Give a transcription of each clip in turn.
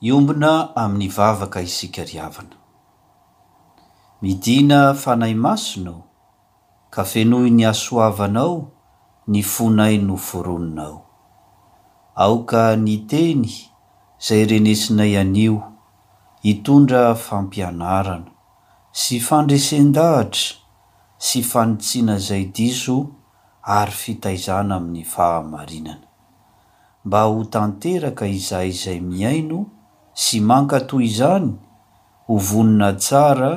Hiombona amin'ny vavaka isika ry havana. Midina Fanahy Masina o, ka fenoy ny hasoavanao ny fonay noforonina o. Aoka ny teny izay renesinay anio hitondra fampianarana sy fandresen-dahatra sy fanitsiana izay diso ary fitaizana amin'ny fahamarinana. mba ho tanteraka izahay izay mihaino sy mankato izany ho vonona tsara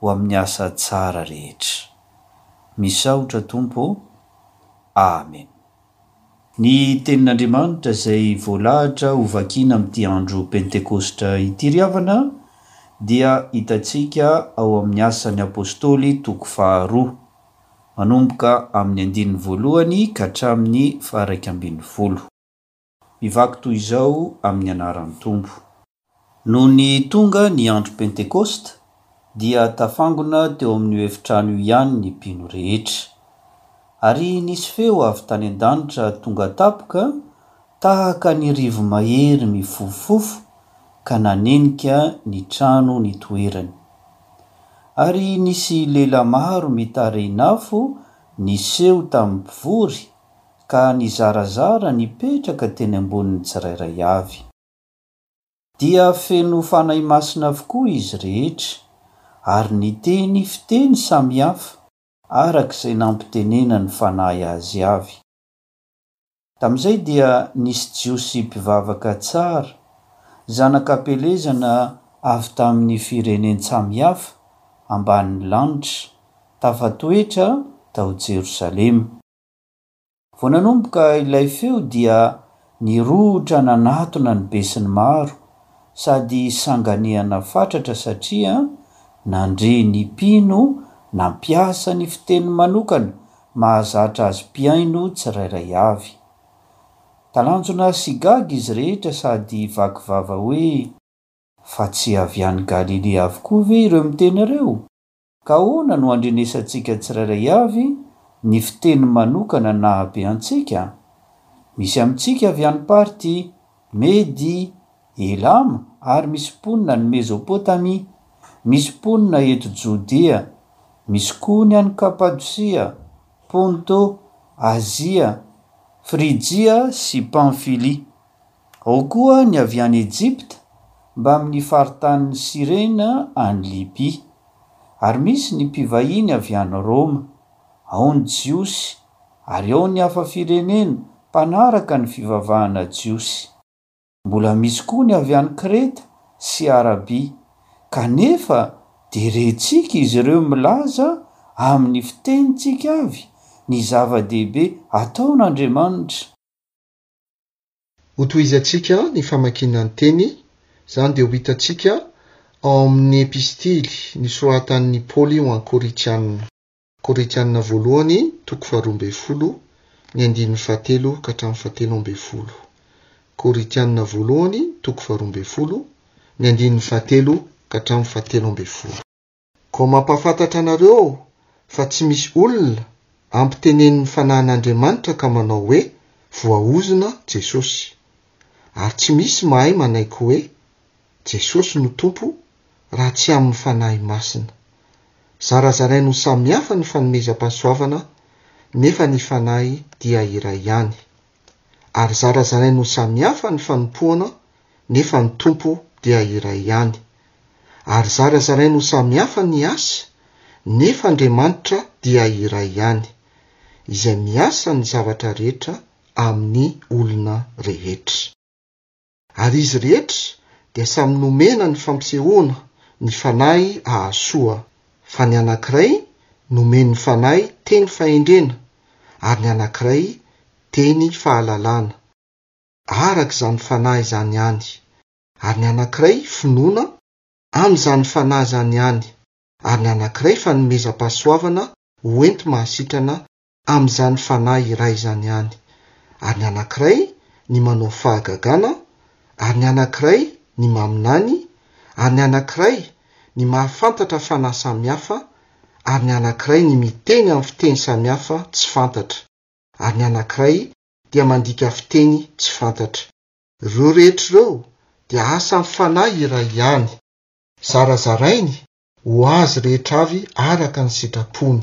ho amin'ny asa tsara rehetra. Misaotra Tompo ô! Amen. Ny Tenin'Andriamanitra izay voalahatra ho vakiana amin'ity andro Pentekositra ity ry havana dia hitantsika ao amin'ny Asan'ny Apostoly toko faharoa. manomboka amin'ny andininy voalohany ka hatramin'ny faha-iraika ambin'ny folo. Mivaky toy izao amin'ny anaran'ny Tompo. Nony tonga ny andro Pentekosta, dia tafangona teo amin'io efitrano io ihany ny mpino rehetra. Ary nisy feo avy tany an-danitra tonga tapoka Tahaka ny rivo-mahery mifofofo ka nanenika ny trano nitoerany. Ary nisy lela maro mitarehin'afo niseho tamin'ny mpivory ka nizarazara nipetraka teny ambonin'ny tsirairay avy. Dia feno Fanahy Masina avokoa izy rehetra, ary niteny fiteny samihafa, araka izay nampitenenan'ny Fanahy azy avy. Tamin'izay dia nisy Jiosy mpivavaka tsara, zanak'Apelezana avy tamin'ny firenen-tsamy hafa ambanin'ny lanitra, tafatoetra tao Jerosalema. Vao nanomboka ilay feo dia nirohotra nanatona ny besinimaro sady sanganehana fatratra satria nandre ny mpino nampiasa ny fiteniny manokana Mahazatra azy mpihaino tsirairay avy. Talanjona sy gaga izy rehetra sady vaky vava hoe, Fa tsy avy any Galilea avokoa ve ireo miteny ireo? Ka ahoana no andrenesantsika tsirairay avy ny fiteny manokana nahabe antsika? Misy amintsika avy any Party, Media, Elama ary misy mponina any Mezopotamia, misy mponina eto Jodia, misy koa ny any Kapadosia, Ponto, Azia, Frijia sy Pamfilia. Ao koa ny avy any Ejipta mbamin'ny faritanin'i Sirena any Libia. Ary misy ny mpivahiny avy any Roma. Ao ny Jiosy, ary ao ny hafa firenena mpanaraka ny fivavahana jiosy. Mbola misy koa ny avy any Kreta sy Arabia, kanefa dia rentsika izy ireo milaza amin'ny fitenintsika avy ny zava-dehibe ataon'Andriamanitra. Hotohizantsika ny famakiana ny Teny, izany dia ho hitantsika ao amin'ny Epistily nosoratan'i Paoly ho an'i Korintiana. Korintiana Voalohany toko faharoa ambin'ny folo, ny andininy fahatelo ka hatramin'ny fahatelo ambin'ny folo. Korintiana Voalohany toko faharoa ambin'ny folo, ny andininy fahatelo ka hatramin'ny fahatelo ambin'ny folo. Koa mampahafantatra anareo aho fa tsy misy olona ampitenenin'ny Fanahin'Andriamanitra ka manao hoe, Voaozona Jesosy. Ary tsy misy mahay manaiky hoe, Jesosy no Tompo raha tsy amin'ny Fanahy Masina. Zarazarainy ho samihafa ny fanomezam-pahasoavana nefa ny Fanahy dia iray ihany. Ary zarazarainy ho samihafa ny fanompoana nefa ny Tompo dia iray ihany. Ary zarazarainy ho samihafa ny asa nefa Andriamanitra dia iray ihany, izay miasa ny zavatra rehetra amin'ny olona rehetra. ary izy rehetra dia samy nomena ny fampisehoana ny Fanahy hahasoa, fa ny anankiray nomen'ny Fanahy teny fahendrena, ary ny anankiray teny fahalalana, araka izany Fanahy izany ihany, ary ny anankiray finoana, amin'izany Fanahy izany ihany, ary ny anankiray fanomezam-pahasoavana hoenti-mahasitrana amin'izany fanahy iray izany ihany, ary ny anankiray ny manao fahagagana, ary ny anankiray ny maminany, ary ny anankiray ny mahafantatra fanahy samihafa, ary ny anankiray ny miteny amin'ny fiteny samihafa tsy fantatra, ary ny anankiray dia mandika fiteny tsy fantatra. Ireo rehetra ireo dia asan'ny fanahy iray ihany. Zarazarainy ho azy rehetra avy araka ny sitrapony.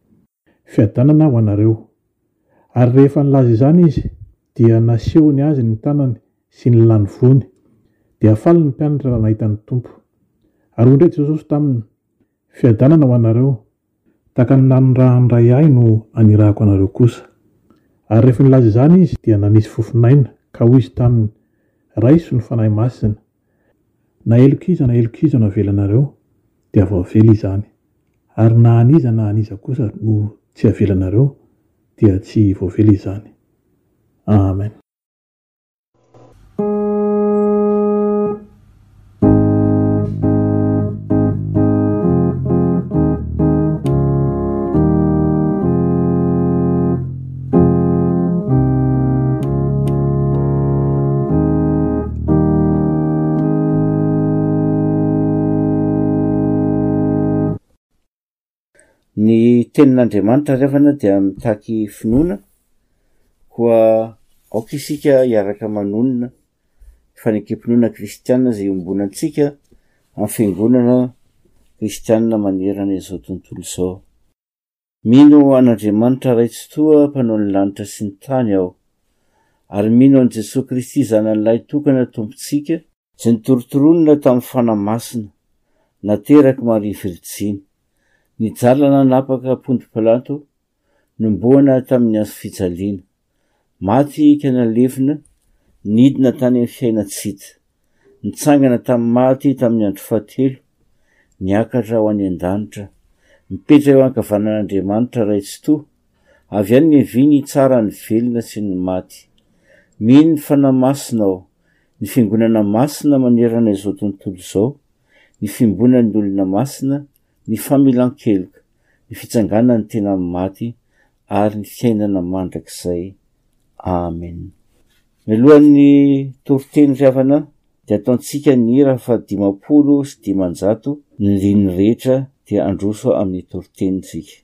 Fiadanana ho anareo. Ary rehefa nilaza izany izy, dia nasehony azy ny tanany sy ny lany voany. Dia faly ny mpianatra raha nahita ny Tompo. Ary hoy indray Jesosy taminy, Fiadanana ho anareo. Tahaka ny nanirahan'ny Ray Ahy no anirahako anareo kosa. Ary rehefa nilaza izany izy, dia nanisy fofon'aina, ka hoy izy taminy, Raiso ny Fanahy Masina. Na heloka iza na heloka iza no avelanareo, dia voavela izany, ary na an'iza na an'iza kosa no tsy avelanareo, dia tsy voavela izany. Amen. ny tenin'andriamanitra rehefana dia mitaky finoana koa aoka isika hiaraka manonona fanekempinoana kristianina zay ombonantsika amin'ny fiangonana kristianina manerana izao tontolo izao Mino an'Andriamanitra Ray Tsitoha Mpanao ny lanitra sy ny tany aho, ary mino an'i Jesoa Kristy Zanany Lahy Tokana Tompontsika, izay notorontoronina tamin'ny Fanahy Masina, naterak'i Maria Virjiny, nijalina nanapaka am-pondrom-pilato, niomboana tamin'ny hazo fijaliana. Maty ka nalefona, nidina tany amin'ny fiaina tsy hita. Nitsangana tamin'ny maty tamin'ny andro fahatelo, niakatra ho any an-danitra. Mipetra eo ankavanan'Andriamanitra Ray Tsitoha, avy any miavia ny tsara ny velona sy ny maty. Mino ny Fanahy Masina aho, ny Fiangonana Masina manerana izao tontolo izao, ny fiombonan'ny olona masina, ny familan-keloka, ny fitsanganan'ny tena amin'ny maty, ary ny fiainana mandrakizay. Amen. Mialohan'ny toriteny ry havana dia ataontsika ny hira fa dimampolo sy dimanjato ny liny rehetra dia androso amin'ny toriteny tsika.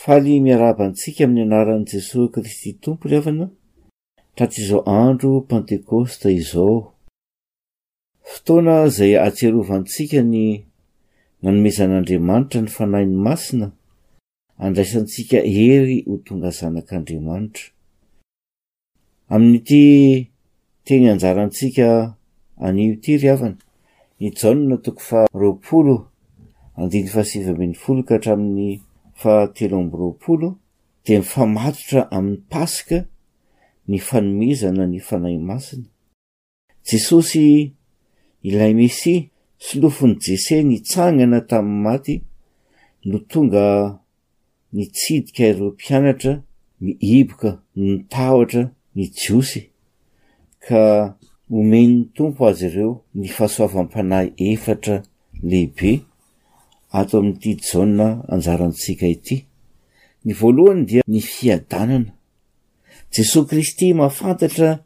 Faly miarahaba antsika amin'ny anaran'i Jesoa Kristy Tompo ry havana taty izao andro Pantekosta izao. Fotoana izay atsiarovantsika ny nanomezan'Andriamanitra ny Fanahiny Masina andraisantsika hery ho tonga zanak'Andriamanitra. Amin'ity teny anjarantsika anio ity ry havana, i Jaona toko faharoapolo, andininy fahasivy ambin'ny folo ka hatramin'ny fahatelo amby roapolo, dia mifamatotra amin'ny Paska, ny fanomezana ny Fanahy Masina, Jesosy, ilay Mesia sy nofin'i Jese nitsangana tamin'ny maty, no tonga nitsidika ireo mpianatra mihiboka noho ny tahotra ny Jiosy, ka omen'ny Tompo azy ireo ny fahasoavam-panahy efatra lehibe ato amin'ity Jaona anjarantsika ity. Ny voalohany dia ny fiadanana. Jesoa Kristy mahafantatra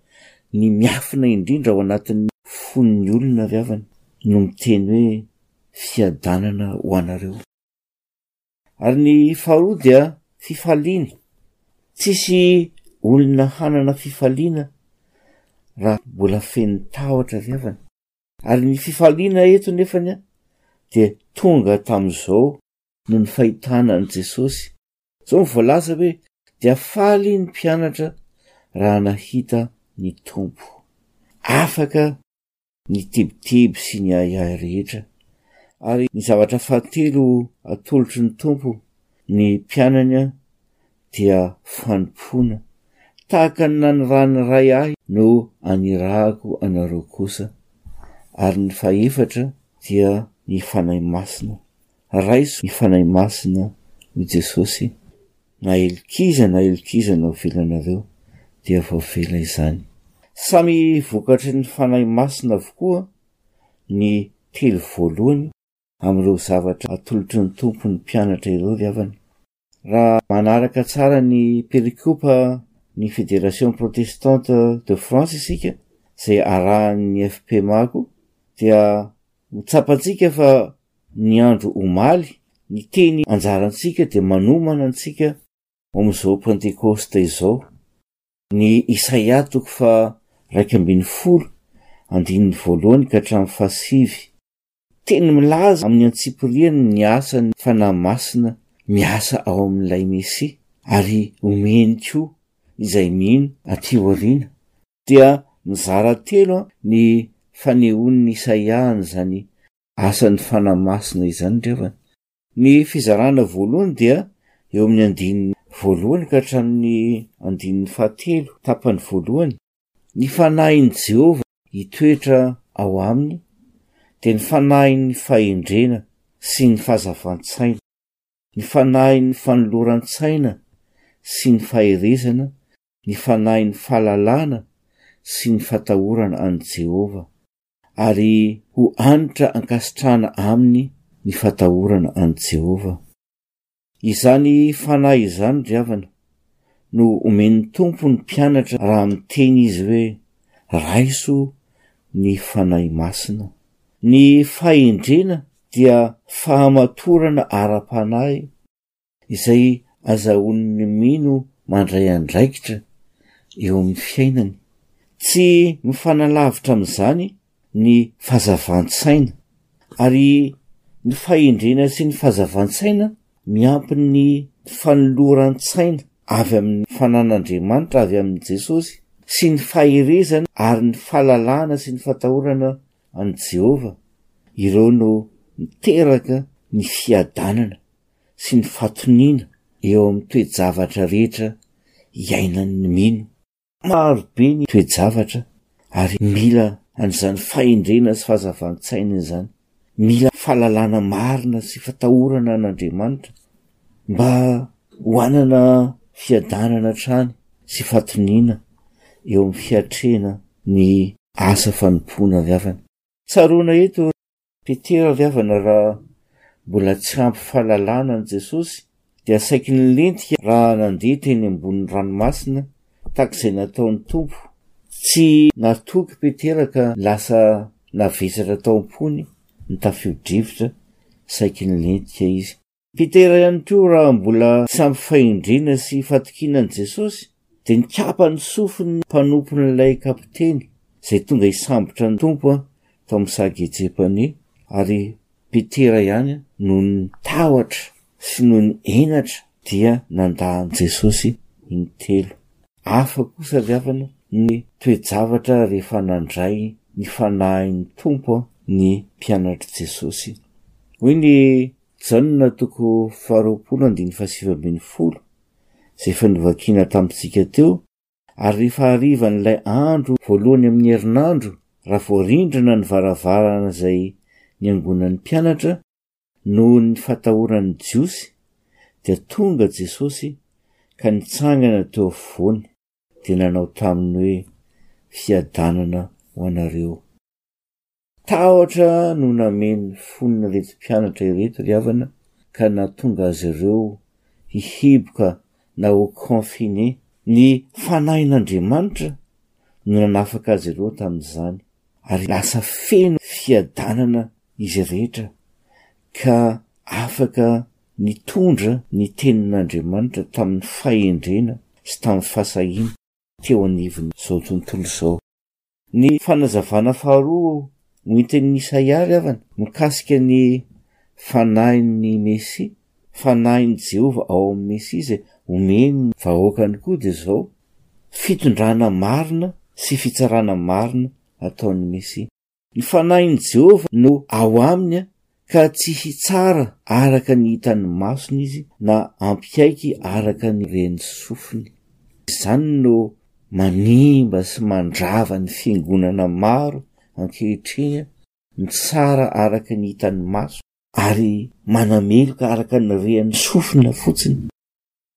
ny miafina indrindra ao anatin'ny fon'ny olona ry havana no miteny hoe fiadanana ho anareo. Ary ny faharoa dia fifaliana. Tsisy olona hanana fifaliana raha mbola feno tahotra ry havana. Ary ny fifaliana eto nefany dia tonga tamin'izao noho ny fahitana an'i Jesosy Zao ny voalaza hoe dia faly ny mpianatra raha nahita ny Tompo. Afaka ny tebiteby sy ny ahiahy rehetra. Ary ny zavatra fahatelo atolotry ny Tompo ny mpianany dia fanompoana. Tahaka ny nanirahan'ny Ray ahy no anirahako anareo kosa. Ary ny fahefatra dia ny Fanahy Masina. Raiso ny Fanahy Masina, hoy Jesosy, na elokiza na elokiza no avelanareo, dia voavela izany. Samy vokatry ny Fanahy Masina avokoa ny telo voalohany amin'ireo zavatra atolotry ny Tompo ny mpianatra ireo ry havana. Raha manaraka tsara ny perikopa ny Fédération Protestante de France isika, izay arahan'ny FPMA koa, dia ho tsapantsika fa ny andro omaly, ny teny anjarantsika dia manomana antsika amin'izao Pentekosta izao. Ny Isaia toko faha raika ambin'ny folo, andininy voalohany ka hatramin'ny fahasivy. Teny milaza amin'ny antsipiriany ny asan'ny Fanahy Masina miasa ao amin'ilay Mesia ary omeny koa izay mino aty aoriana, dia mizara telo ny fanehoan'i Isaia an'izany asan'ny Fanahy Masina izany ry havana. Ny fizarana voalohany dia eo amin'ny andininy voalohany ka hatramin'ny andininy fahatelo, tapany voalohany. Ny fanahin'i Jehovah hitoetra ao aminy dia ny fanahin'ny fahendrena sy ny fahazavan-tsaina, ny fanahin'ny fanoloran-tsaina sy ny faherezana, ny fanahin'ny fahalalana sy ny fatahorana an'i Jehovah, ary ho hanitra ankasitrahana aminy ny fatahorana an'i Jehovah. Izany fanahy izany, ry havana, no omen'ny Tompo ny mpianatra raha miteny Izy hoe, Raiso ny Fanahy Masina. Ny fahendrena dia fahamatorana ara-panahy izay azahoan'ny mino mandray andraikitra eo amin'ny fiainany. Tsy mifanalavitra amin'izany ny fahazavan-tsaina ary ny fahendrena sy ny fahazavan-tsaina miampy ny fanoloran-tsaina avy amin'ny fanan'Andriamanitra avy amin'i Jesosy sy ny faherezana ary ny fahalalahana sy ny fatahorana an'i Jehovah, ireo no miteraka ny fiadanana sy ny fatoniana eo amin'ny toe-javatra rehetra iainan'ny mino. Maro be ny toe-javatra ary mila an'izany fahendrena sy fahazavan-tsaina izany. Mila fahalalana marina sy fatahorana an'Andriamanitra mba ho hanana fiadanana hatrany sy fahatoniana eo amin'ny fiatrehana ny asa fanompoana avy avany. Tsaroana eto Petera avy havana raha mbola tsy ampy fahalalana an'i Jesosy dia saiky nilentika raha nandeha teny ambonin'ny ranomasina tahaka izay nataon'ny Tompo. Tsy natoky Petera ka lasa navesatra tao am-pony ny tafio-drivotra saiky nilentika izy. Petera ihany koa raha mbola tsy ampy fahendrena sy fatokiana an'i Jesosy dia nikapa ny sofin'ny mpanompon'ilay kapiteny izay tonga hisambotra ny Tompo tao amin'ny saha Getsepane ary Petera ihany noho ny tahotra sy noho ny henatra dia nandà an'i Jesosy intelo. Hafa kosa ry havana ny toe-javatra rehefa nandray ny Fanahin'ny Tompo ny mpianatr'i Jesosy. Hoy ny Jaona toko faharoapolo andininy fahasivy ambin'ny folo, izay efa novakina tamintsika teo, Ary rehefa hariva an'ilay andro voalohany amin'ny herinandro, raha voarindrina ny varavarana izay niangonan'ny mpianatra noho ny fatahoran'ny Jiosy, dia tonga Jesosy ka nitsangana teo afovoany, dia nanao taminy hoe, Fiadanana ho anareo. Tahotra no nameno fon'reto mpianatra ireto ry havana ka nahatonga azy ireo hihiboka na ho confine. Ny Fanahin'Andriamanitra no nanafaka azy ireo tamin'izany ary lasa feno fiadanana izy rehetra ka afaka nitondra ny Tenin'Andriamanitra tamin'ny fahendrena sy tamin'ny fahasahiana teo anivon'izao tontolo izao. Ny fanazavana faharoa hoentin'i Isaia ry havana, mikasika ny Fanahin'ny Mesia, Fanahin'i Jehovah ao amin'ny Mesia izay homeny ny vahoakany koa dia izao, Fitondrana marina sy fitsarana marina ataon'ny Mesia. Ny fanahin'i Jehovah no ao aminy ka tsy hitsara araka ny hitan'ny masony izy na hampikaiky araka ny ren'ny sofiny. Izany no manimba sy mandrava ny fiangonana maro ankehitriny, mitsara araka ny hitan'ny maso ary manameloka araka ny ren'ny sofina fotsiny.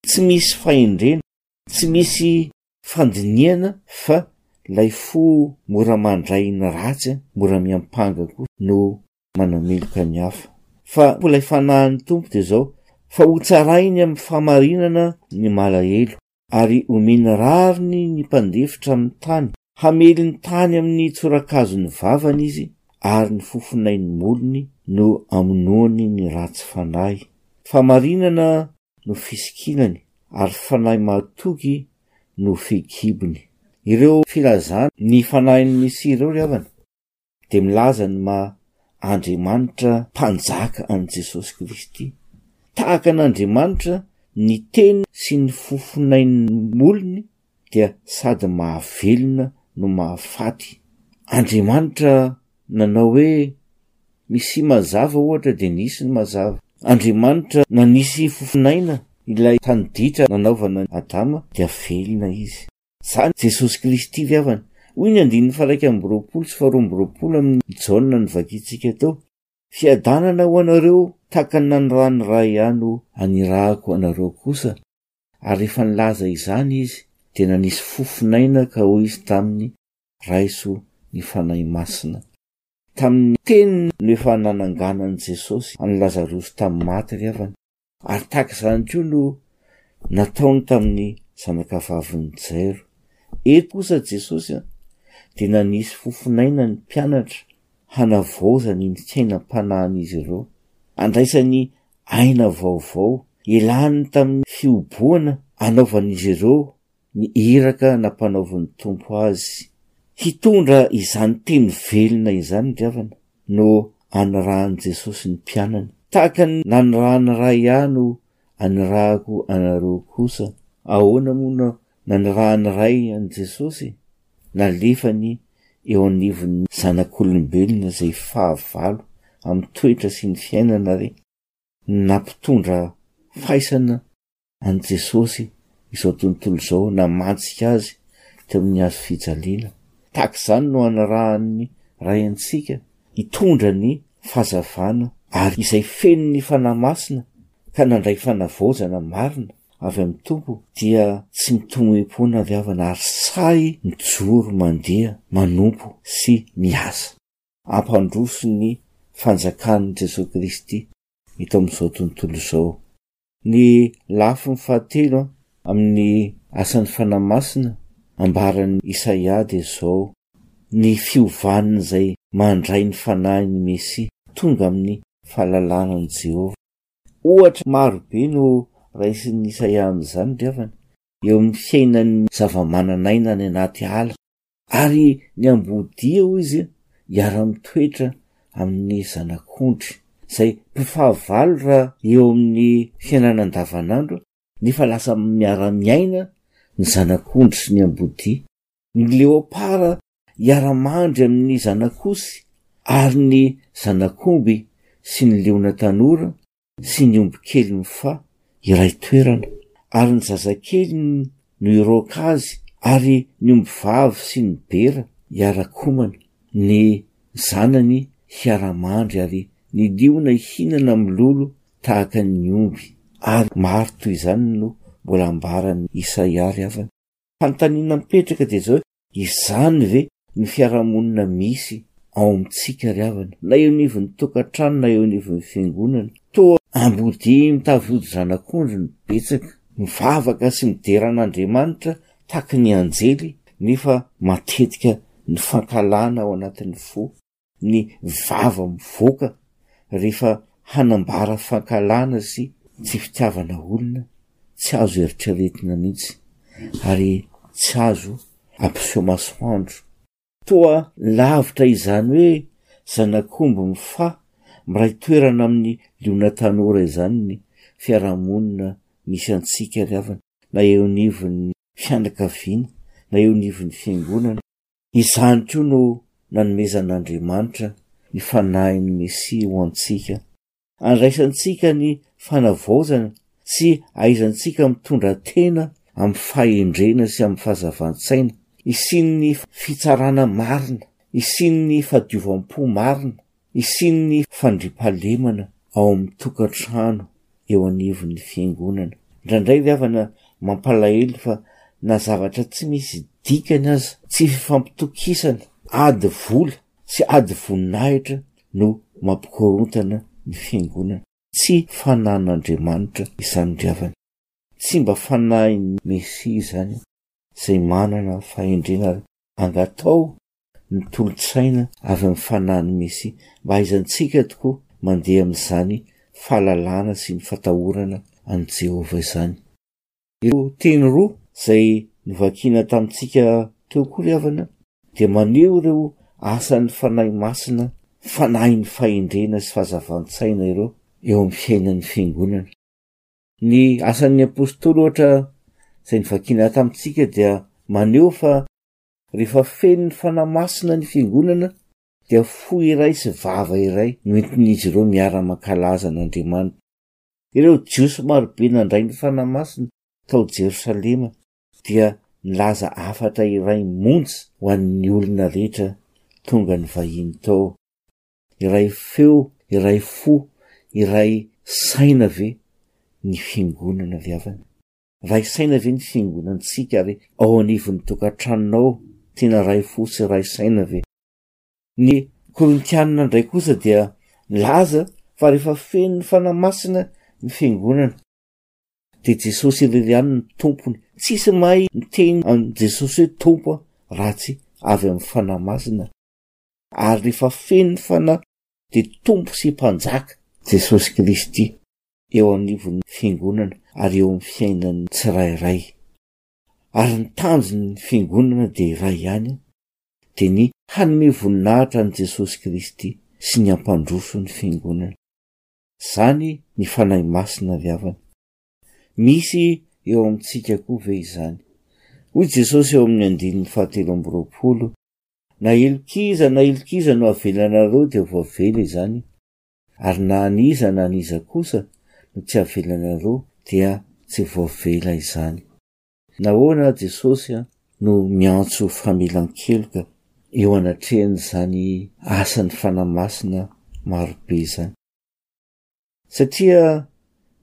Tsy misy fahendrena, tsy misy Fandinihana fa lay fo mora mandray ny ratsy an, mora miampanga koa no manameloka ny hafa. Fa koa lay fanahin'ny Tompo dia zao, fa ho tsarainy amin'ny fahamarinana ny malahelo, ary omeny rariny ny mpandefitra amin'ny tany, hamely ny tany amin'ny tsorakazon'ny vavany izy, ary ny fofonain'ny molony no amonoany ny ratsy fanahy. Fahamarinana no fisikinany ary fanahy mahatoky no fehikibony. Ireo filazana ny fanahin'i Mesia ireo ry havana dia milaza ny maha Andriamanitra Mpanjaka an'i Jesosy Kristy. Tahaka an'Andriamanitra ny teny sy ny fofonain'ny molony dia sady mahavelona no mahafaty. Andriamanitra nanao hoe misia mazava ohatra dia nisy ny mazava. Andriamanitra nanisy fofon'aina ilay tany ditra nanaovana Adama dia velona izy. Izany Jesosy Kristy ry havana. Hoy ny andininy faharaika amby roapolo sy faharoa amby roapolo amin'ny Jaona novakintsika teo, Fiadanana ho anareo tahaka ny nanirahan'ny Ray ahy no anirahako anareo kosa. Ary rehefa nilaza izany izy, dia nanisy fofon'aina ka hoy izy taminy, Raiso ny Fanahy Masina. Tamin'ny teniny no efa nananganan'i Jesosy an'i Lazarosy tamin'ny maty ry havana, ary tahaka izany koa no nataony tamin'ny zanakavavin'i Jairo. Eto kosa Jesosy dia nanisy fofon'aina ny mpianatra hanavaozany ny sainam-panahin'izy ireo, handraisany aina vaovao. Ilany tamin'ny fihobohana anaovan'izy ireo ny iraka nampanaovin'ny Tompo azy. Hitondra izany teny velona izany ry havana no anirahan'i Jesosy ny mpianany. Tahaka ny nanirahan'ny Ray ahy no anirahako anareo kosa. Ahoana moa no nanirahan'ny Ray an'i Jesosy? Nalefany eo anivon'ny zanak'olombelona izay fahavalo amin'ny toetra sy ny fiainana ary nampitondra faisana an'i Jesosy izao tontolo izao namantsika azy teo amin'ny hazo fijaliana. Tahaka izany no anarahan'ny Ray antsika hitondra ny fahazavana ary izay feno ny Fanahy Masina ka nandray fanavaozana marina. avy amin'ny Tompo dia tsy mitomoim-pona avy havana ary sahy mijoro mandeha manompo sy miasa. Ampandroso ny fanjakan'i Jesoa Kristy eto amin'izao tontolo izao. Ny lafiny fahatelo amin'ny asan'ny Fanahy Masina ambaran'i Isaia dia izao, ny fiovan'izay mandray ny Fanahin'ny Mesia tonga amin'ny fahalalana an'i Jehovah. Ohatra maro be no raisin'i Isaia amin'izany ry havana, eo amin'ny fiainan'ny zavamananaina any anaty ala. Ary ny amboadia, hoy izy, hiara-mitoetra amin'ny zanak'ondry, izay mpifahavalo raha eo amin'ny fiainana andavanandro, nefa lasa miara-miaina ny zanak'ondry sy ny amboadia. Ny leopara Hiara-mandry amin'ny zanak'osy ary ny zanak'omby sy ny liona tanora sy ny omby kely mifa iray toerana, ary ny zazakeliny no hiroaka azy, ary ny omby vavy sy ny bera hiara-komana, ny zanany hiara-mandry ary ny liona hihinana milolo tahaka ny omby. Ary maro toy izany no mbola ambaran'i Isaia ry havana. Fanontaniana mipetraka dia izao, Izany ve no fiarahamonina misy ao amintsika ry havana, na eo anivon'ny tokantrano na eo anivon'ny fiangonana? Toa ambodia mitavy vody zanak'ondry ny betsaka, mivavaka sy midera an'Andriamanitra tahaka ny anjely nefa matetika ny fankahalana ao anatin'ny fo. ny vava mivoaka rehefa hanambara fankahalana sy tsy fitiavana olona tsy azo eritreretina mihitsy ary tsy azo ampiseho masoandro. Toa lavitra izany hoe zanak'omby mifaha miray toerana amin'ny liona tanora izany ny fiarahamonina misy antsika ry havana na eo anivon'ny fianakaviana na eo anivon'ny fiangonana. Izany koa no nanomezan'Andriamanitra ny Fanahin'ny Mesia ho antsika. Andraisantsika ny fanavaozana sy ahaizantsika mitondra tena amin'ny fahendrena sy amin'ny fahazavan-tsaina, hisian'ny fitsarana marina, hisian'ny fadiovam-po marina, Hisian'ny fandriampahalemana ao amin'ny tokantrano eo anivon'ny Fiangonana. Indraindray ny havana mampalahelo fa na zavatra tsy misy dikany aza, tsy fifampitokisana, ady vola sy ady voninahitra no mampikorontana ny Fiangonana. Tsy fanahin'Andriamanitra izany ry havana. Tsy mba fanahin'ny Mesia izany izay manana fahendrena ary angatao ny tolo-tsaina avy amin'ny Fanahin'i Mesia, mba hahaizantsika tokoa mandeha amin'izany fahalalana sy ny fatahorana an'i Jehovah izany. Ireo teny roa izay novakina tamintsika teo koa ry havana dia maneho ireo asan'ny Fanahy Masina, Fanahin'ny fahendrena sy fahazavan-tsaina ireo eo amin'ny fiainan'ny Fiangonana. Ny Asan'ny Apostoly ohatra izay novakina tamintsika dia maneho fa Rehefa feno ny Fanahy Masina ny Fiangonana dia fo iray sy vava iray no entin'izy ireo miara-mankalaza an'Andriamanitra. Ireo Jiosy marobe nandray ny Fanahy Masina tao Jerosalema dia nilaza hafatra iray monja ho an'ny olona rehetra tonga nivahiny tao. Iray feo, iray fo, iray saina ve ny Fiangonana avy havana? Vay saina ve ny fiangonantsika ary ao anivon'ny tokantranonao tena ray fo sy ray saina ve? Ny Korintianina indray kosa dia nilaza fa rehefa fenon'ny fanahy masina ny fiangonana dia Jesosy irery ihany ny tompony. Tsisy mahay miteny an'i Jesosy hoe tompo raha tsy avy amin'ny fanahy masina. ary rehefa feno ny Fanahy dia Tompo sy Mpanjaka, Jesosy Kristy, eo anivon'ny Fiangonana ary eo amin'ny fiainan'ny tsirairay. Ary ny tanjon'ny Fiangonana dia iray ihany, dia ny hanome voninahitra an'i Jesosy Kristy sy ny hampandroso ny Fiangonana. Izany ny Fanahy Masina avy havana. Misy eo amintsika koa ve izany? Hoy Jesosy eo amin'ny andininy fahatelo amby roapolo, Na ilokiza na ilokiza no avelanareo dia voavela izany, ary na an'iza na an'iza kosa no tsy avelanareo dia tsy voavela izany. Nahoana Jesosy no miantso famelan-keloka eo anatrehan'izany asan'ny Fanahy Masina marobe izany? Satria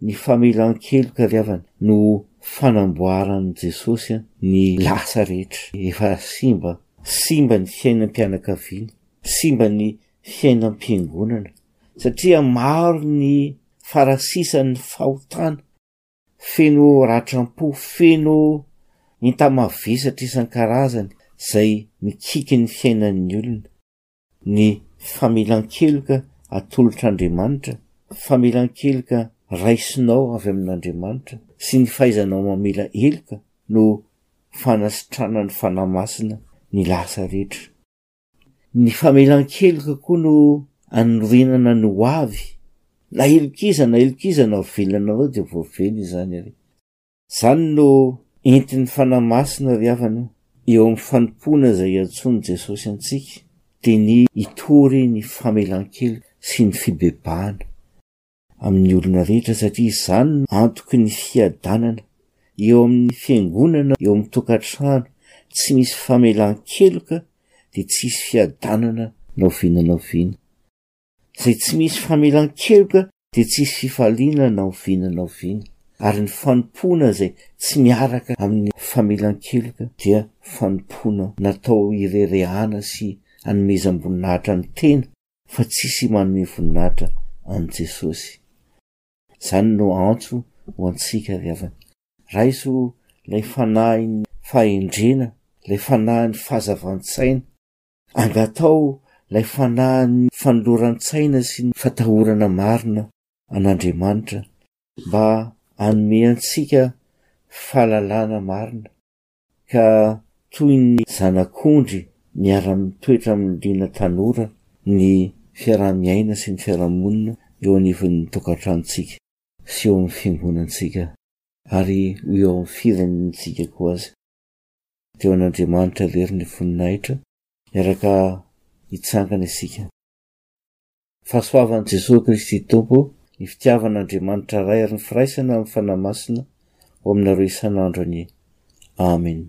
ny famelan-keloka ry havana no fanamboaran'i Jesosy ny lasa rehetra. Efa simba, simba ny fiainam-pianakaviana, simba ny fiainam-piangonana, satria maro ny farasisan'ny fahotana, feno ratram-po, feno enta-mavesatra isan-karazany izay mikiky ny fiainan'ny olona. ny famelan-keloka atolotr'Andriamanitra, famelan-keloka raisinao avy amin'Andriamanitra, sy ny fahaizanao mamela heloka no fanasitranan'ny Fanahy Masina ny lasa rehetra. Ny famelan-keloka koa no anorenana ny hoavy, na heloka iza na heloka iza no avelanareo dia voavela izany ary Izany no entin'ny Fanahy Masina ry havana eo amin'ny fanompoana izay iantsoan'i Jesosy antsika dia ny hitory ny famelan-keloka sy ny fibebahana amin'ny olona rehetra satria izany no antoky ny fiadanana, eo amin'ny fiangonana eo amin'ny tokantrano tsy misy famelan-keloka dia tsy hisy fiadanana na oviana na oviana. Izay tsy misy famelan-keloka dia tsy hisy fifaliana na oviana na oviana, ary ny fanompoana izay tsy miaraka amin'ny famelan-keloka dia fanompoana natao hirerehana sy hanomezam-boninahitra ny tena fa tsisy manome voninahitra an'i Jesosy. Izany no antso ho antsika ry havana. Raiso ilay fanahin'ny fahendrena, ilay fanahin'ny fahazavan-tsaina. Angataho ilay fanahin'ny fanoloran-tsaina sy ny fatahorana marina an'Andriamanitra mba hanome antsika fahalalana marina, ka toy ny zanak'ondry miara-mitoetra amin'ny liana tanora ny fiaraha-miaina sy ny fiarahamonina eo anivon'ny tokantranontsika sy eo amin'ny fiangonantsika ary eo amin'ny firenentsika koa aza. dia ho an'Andriamanitra lery ny voninahitra miaraka hitsangana isika. Fahasoavan'i Jesoa Kristy Tompo, ny fitiavan'Andriamanitra Ray ary ny firaisana amin'ny Fanahy Masina ho aminareo isan'andro anie. Amen.